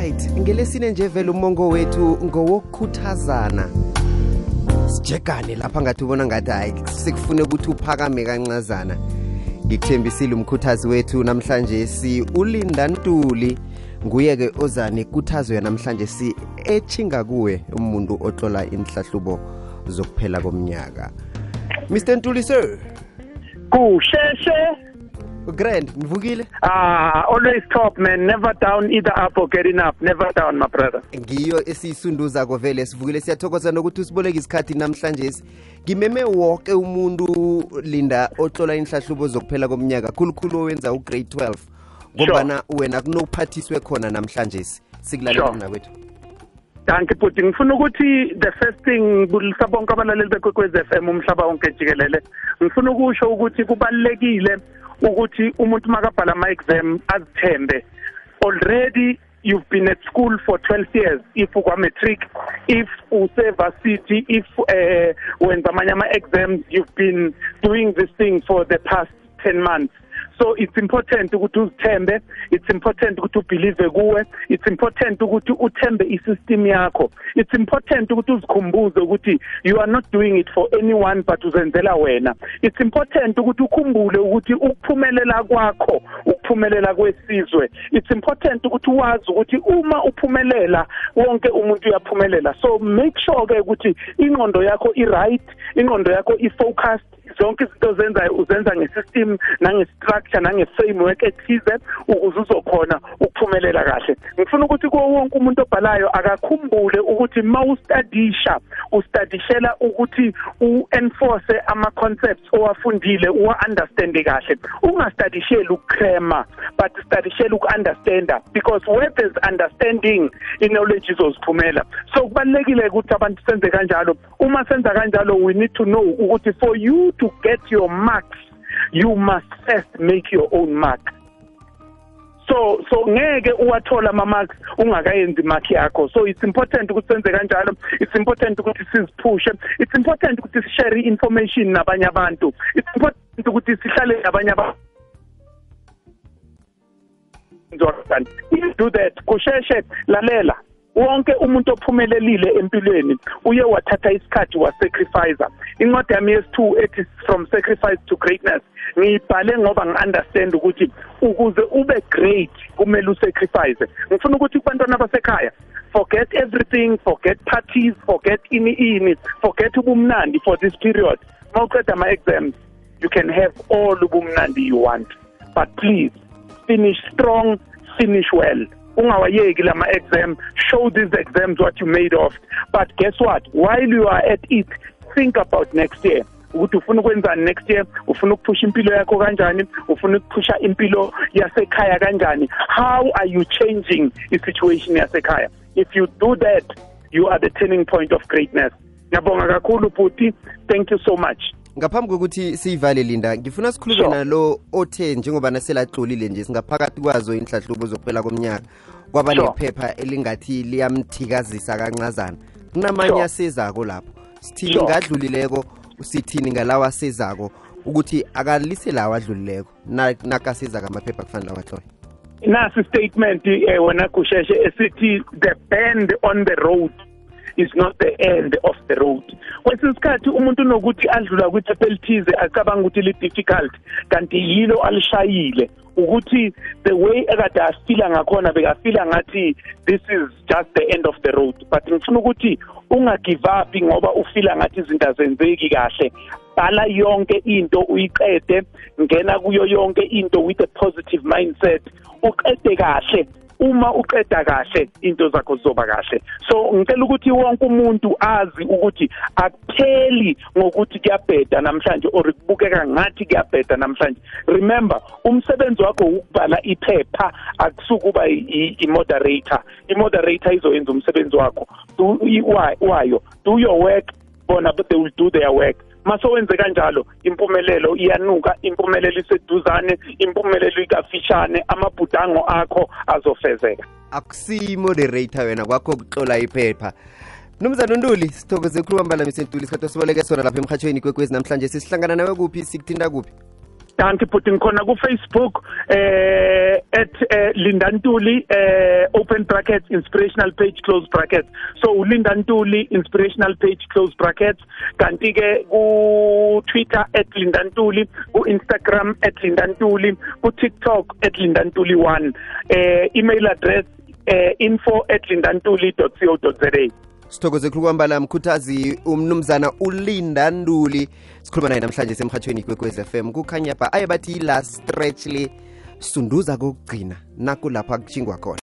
alright ngelesine nje vele umongo wethu ngowokukhuthazana. Sijegane lapha ngathi ubona ngathi hayi sekufune ukuthi uphakame kancazana. Ngikuthembisile umkhuthazi wethu namhlanje si ulinda ntuli. Nguye-ke ozane ikuthazo yanamhlanje si echinga kuwe umuntu otlola inhlahlubo zokuphela komnyaka. Mr ntuli sir. Kusheshe. Grand nivukile ah always top man. Never down either up or getting up. Never down my brother. Ngiyo esiyisunduzako vele sivukile. Siyathokoza nokuthi usiboleke isikhathi namhlanje. Ngimeme woke umuntu linda otlola inhlahlubo zokuphela komnyaka. Khulukhulu owenza ugrade 12 ngombana wena kunophathiswe khona namhlanje. Sikulalela Sure. mna kwethu danke bhuti ngifuna ukuthi the first thing bulisa bonke abalaleli bekwekwez f m umhlaba wonke jikelele. Ngifuna ukusho ukuthi kubalulekile ukuthi umuntu makabhala ama-exam azithembe. Already you've been at school for 12 years. If ukwa-matric if use-varsity if uh, wenza amanye ama-exams you've been doing this thing for the past 10 months so it's important ukuthi uzithembe it's important ukuthi ubelieve kuwe it's important ukuthi uthembe isystem yakho it's important ukuthi uzikhumbuze ukuthi you are not doing it for anyone but uzenzela wena. It's important ukuthi ukhumbule ukuthi ukuphumelela kwakho ukuphumelela kwesizwe it's important ukuthi wazi ukuthi uma uphumelela wonke umuntu uyaphumelela. So make sure ke ukuthi ingqondo yakho i-right ingqondo yakho i-focused zonke izinto zenzayo uzenza ngesystem nangestructure nange-framework ethize ukuze uzokhona ukuphumelela kahle. Ngifuna ukuthi kuwo wonke umuntu obhalayo akakhumbule ukuthi ma ustadisha ustadishela ukuthi u-enforce ama-concepts owafundile uwa-understande kahle. Ungastadisheli ukukrema but studishela uku-understanda because where there's understanding i-knowledge izoziphumela. So kubalulekile ukuthi abantu senze kanjalo. Uma senza kanjalo we need to know ukuthi for you to get your marks you must first make your own mark. So so ngeke uwathola ama marks ungakayenzi mark yakho. So it's important ukuthi senze kanjalo. It's important ukuthi siziphushe. It's important ukuthi share information nabanye abantu. It's important ukuthi sihlale nabanye abantu Jordan you do that. Kusheshe lalela. Wonke umuntu ophumelelile empilweni uye wathatha isikhathi wasacrifice incwadi yami yesi2 ethi from sacrifice to greatness. Ngiyibhale ngoba ngi-understand ukuthi ukuze ube great kumele usacrifice ngifuna ukuthi kubantwana basekhaya forget everything forget parties forget ini ini forget ubumnandi for this period. Ma uqeda ama-exams you can have all ubumnandi you want but please finish strong finish well. Ungawayeki lama exam show these exams what you made of. But guess what? While you are at it think about next year. Ukuthi ufuna ukwenzani next year ufuna ukuphusha impilo yakho kanjani ufuna ukuphusha impilo yasekhaya kanjani how are you changing i-situation yasekhaya if you do that you are the turning point of greatness ngiyabonga kakhulu bhuti thank you so much ngaphambi kokuthi siyivale linda ngifuna sikhulume Sure. nalo othe njengoba selaxolile nje singaphakathi kwazo inhlahlubo zokuphela komnyaka kwaba Sure. nephepha elingathi liyamthikazisa kancazana kunamanye Sure. asezako lapho sithini Sure. ngadlulileko sithini ngalawa asezako ukuthi akalise lawa adlulileko? Na- nakasezako amaphepha kufanele awahlole nasi statement eh, wena kusheshe esithi the bend on the road is not the end of the road. Kwesinye isikhathi umuntu unokuthi adlula kwiphepha elithize acabanga ukuthi li-difficult kanti yilo alishayile. Ukuthi the way ekade asifila ngakhona bekafila ngathi this is just the end of the road. But ngifuna ukuthi ungagive up ngoba ufila ngathi izinto azenzeki kahle. Bhala yonke into uyiqede ngena kuyo yonke into with a positive mindset. Uqede kahle. Uma uqeda kahle into zakho zizoba kahle. So ngicela ukuthi wonke umuntu azi ukuthi akupheli ngokuthi kuyabheda namhlanje or kubukeka ngathi kuyabheda namhlanje. Remember umsebenzi wakho ukubhala iphepha akusukuba i-moderator. I-moderator izoyenza umsebenzi wakho. Do i- wa- wayo do your work. Bona but they will do their work. Masowenze kanjalo impumelelo iyanuka impumelelo iseduzane impumelelo ikafishane amabhudango akho azofezeka. Akusiyi-moderator wena kwakho kuxola iphepha. Mnumzana untuli sithokoze khulu kwambala misentuli isikhathi osiboleke sona lapha emhatshweni kwekwezi namhlanje. Sisihlangana nawe kuphi? Sikuthinta kuphi? Danke bhuti ngikhona ku-facebook eh at eh, lindantuli eh open brackets inspirational page close brackets. So ulindantuli inspirational page close brackets. Kanti ke ku-twitter at lindantuli ku-instagram at lindantuli ku-tiktok at lindantuli one. Eh email address eh info sithokoze khulu kwambala mkhuthazi umnumzana ulinda nduli. Sikhuluma naye namhlanje semhathweni kwekwez FM kukhanya ba aye bathi la stretch le sunduza kokugcina nakulapha kushingwa khona